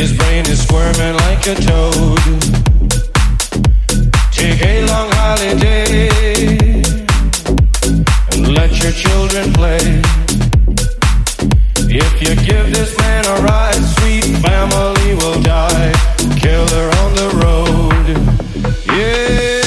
His brain is squirming like a toad. Take a long holiday and let your children play. If you give this man a ride, sweet family will die. Killer on the road. Yeah.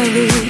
memories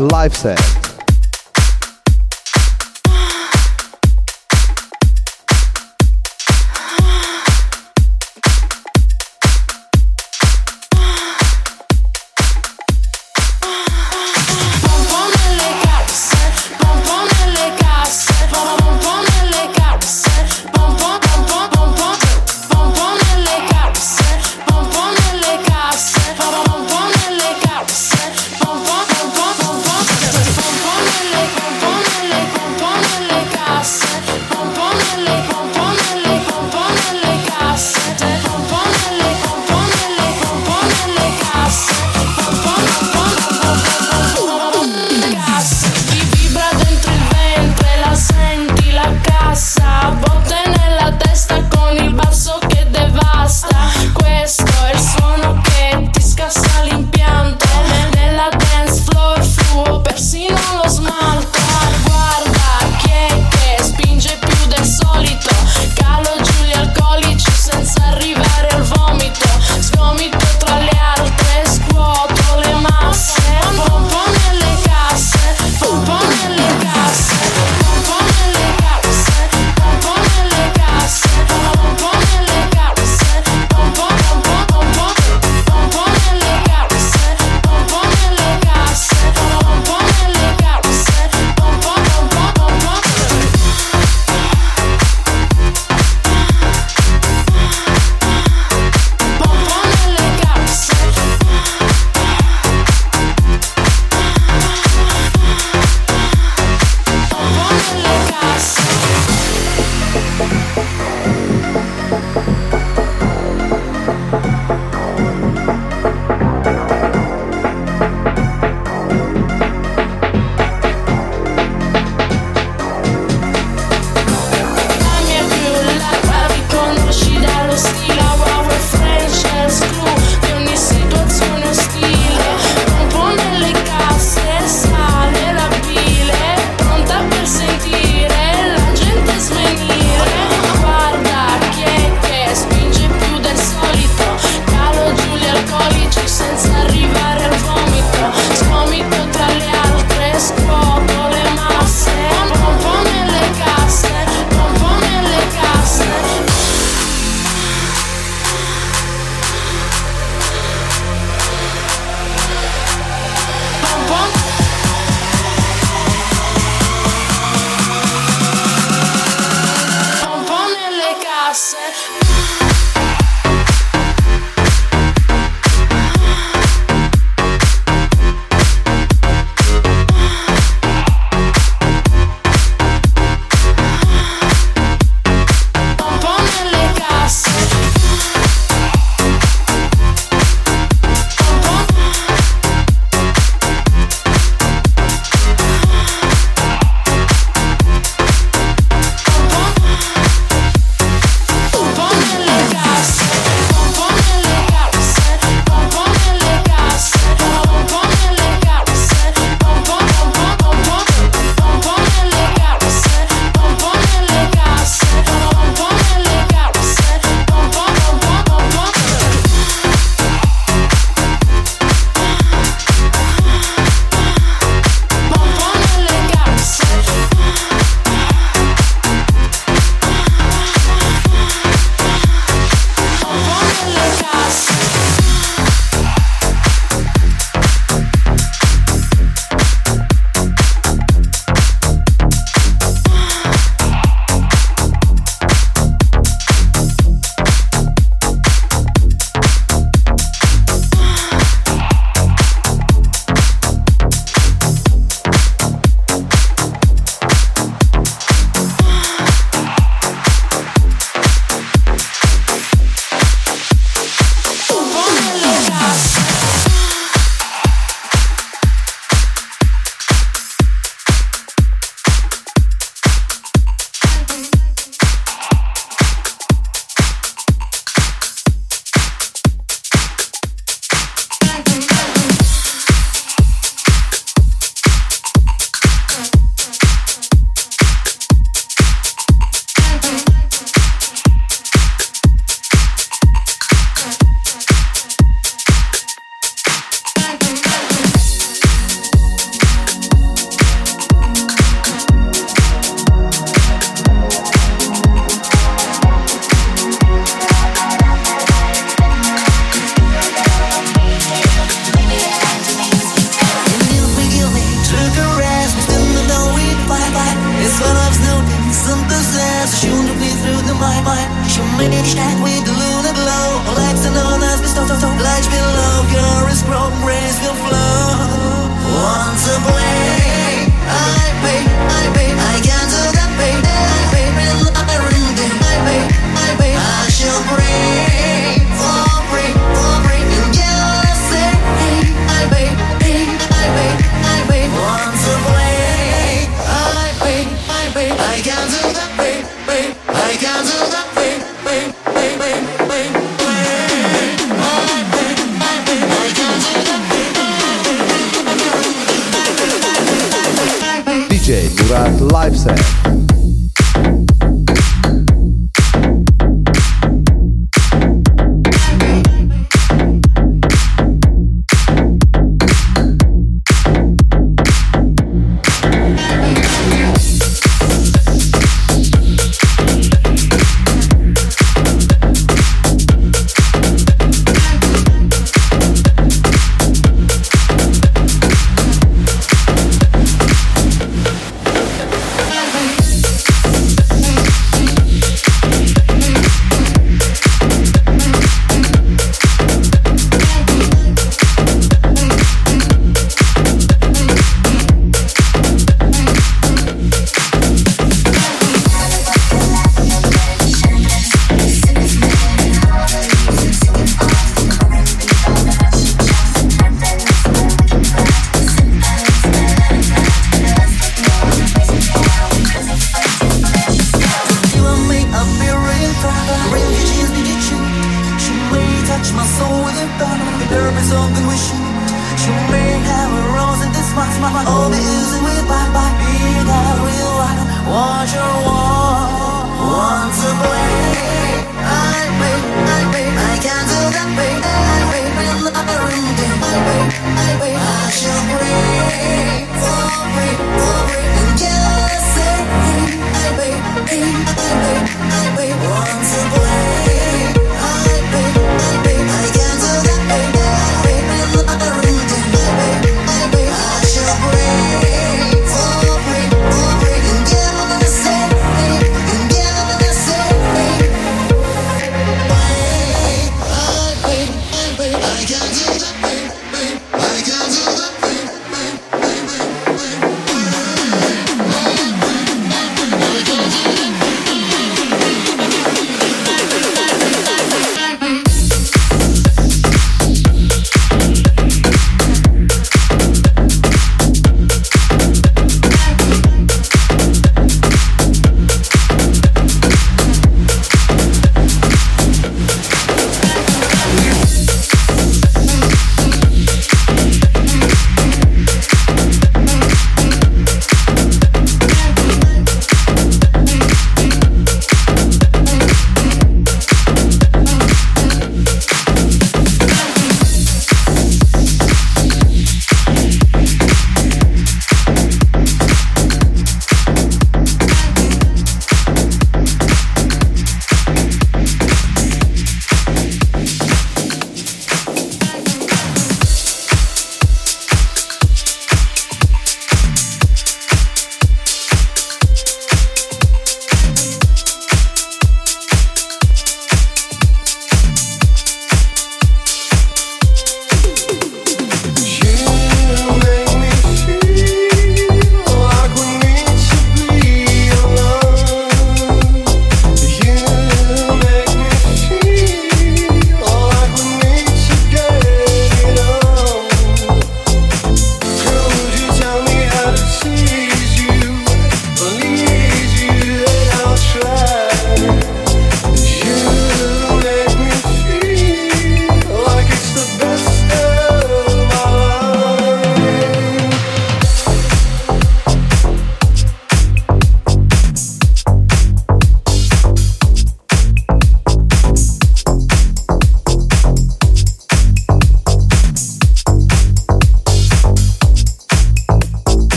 live set.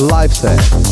Live Set.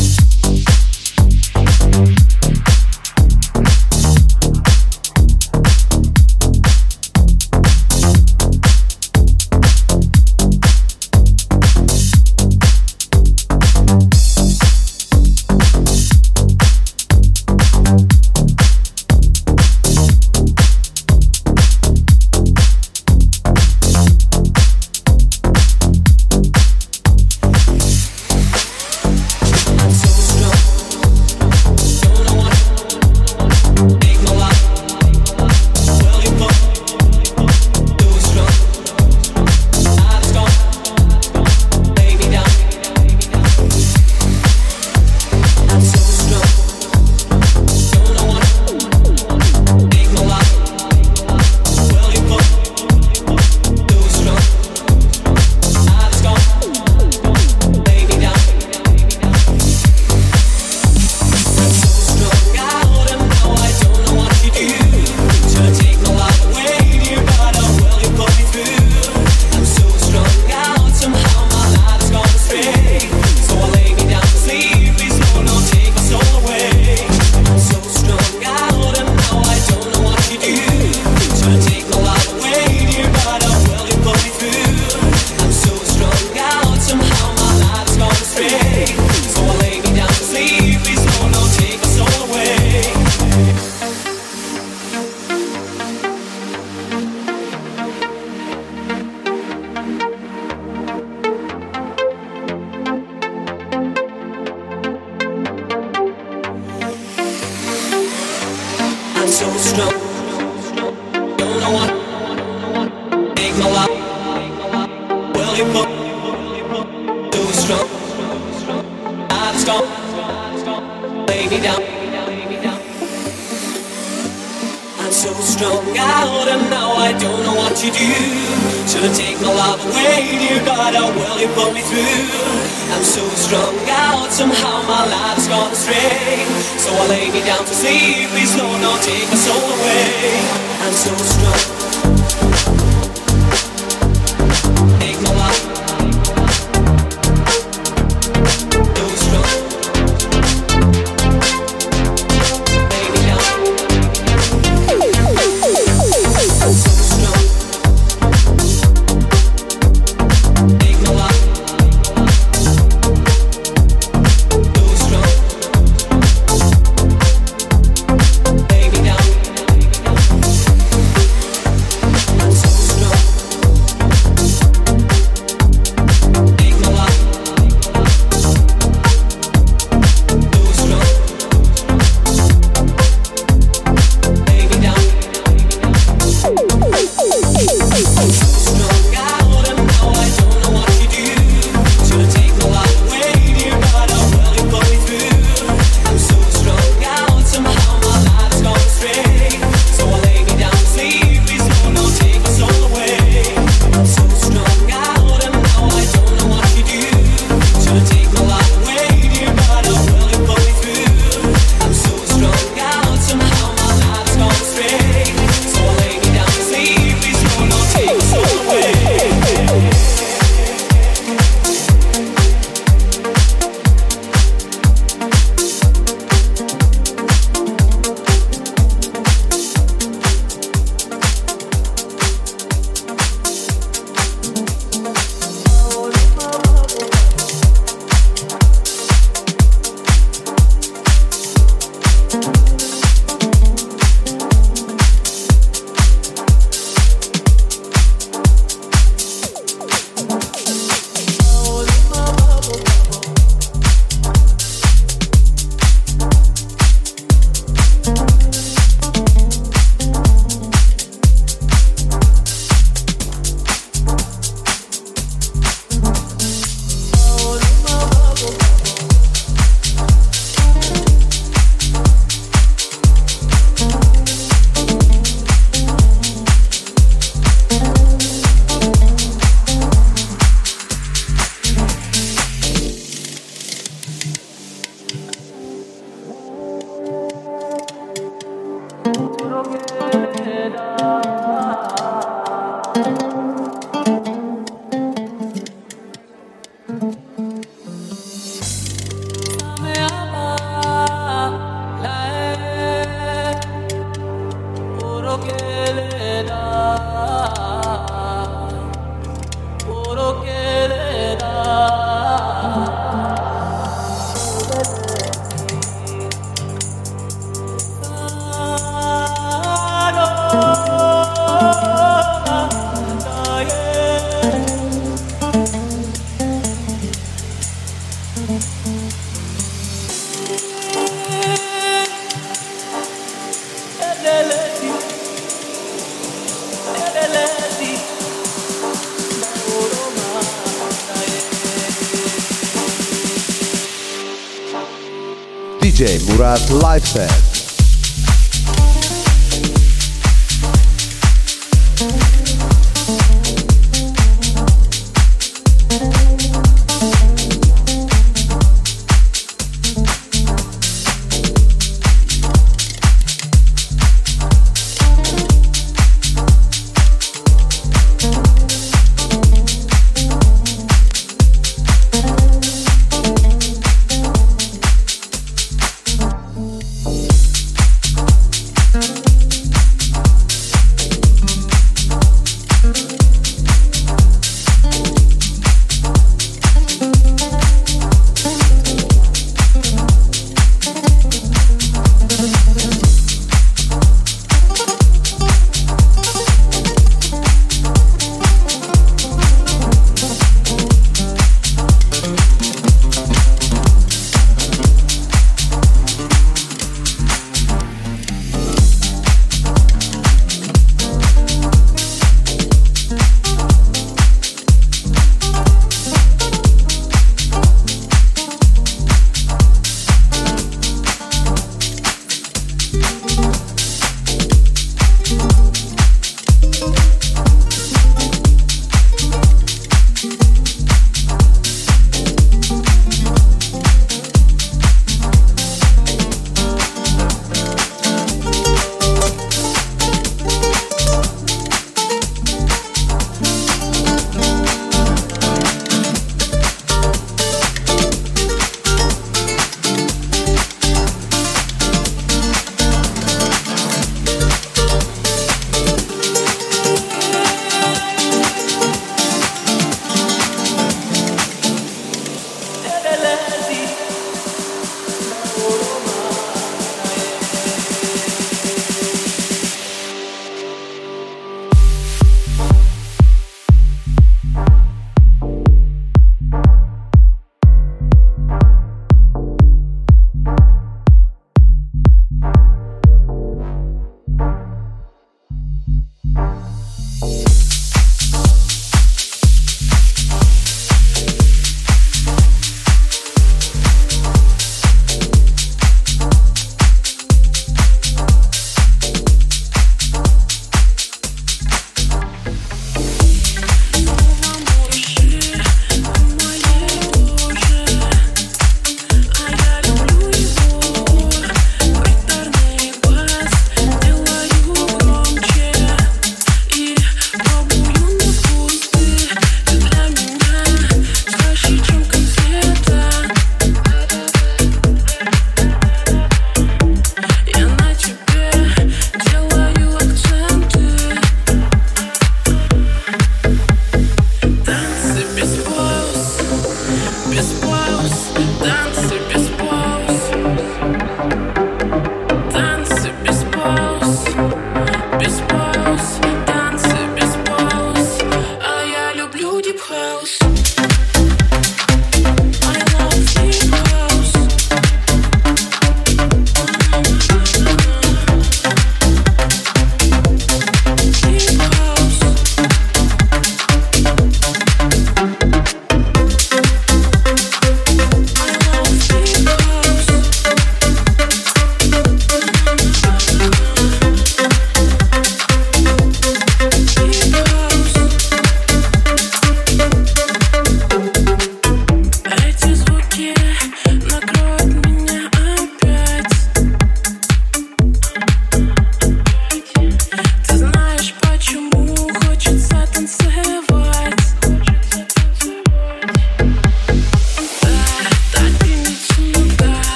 Murat Live Set.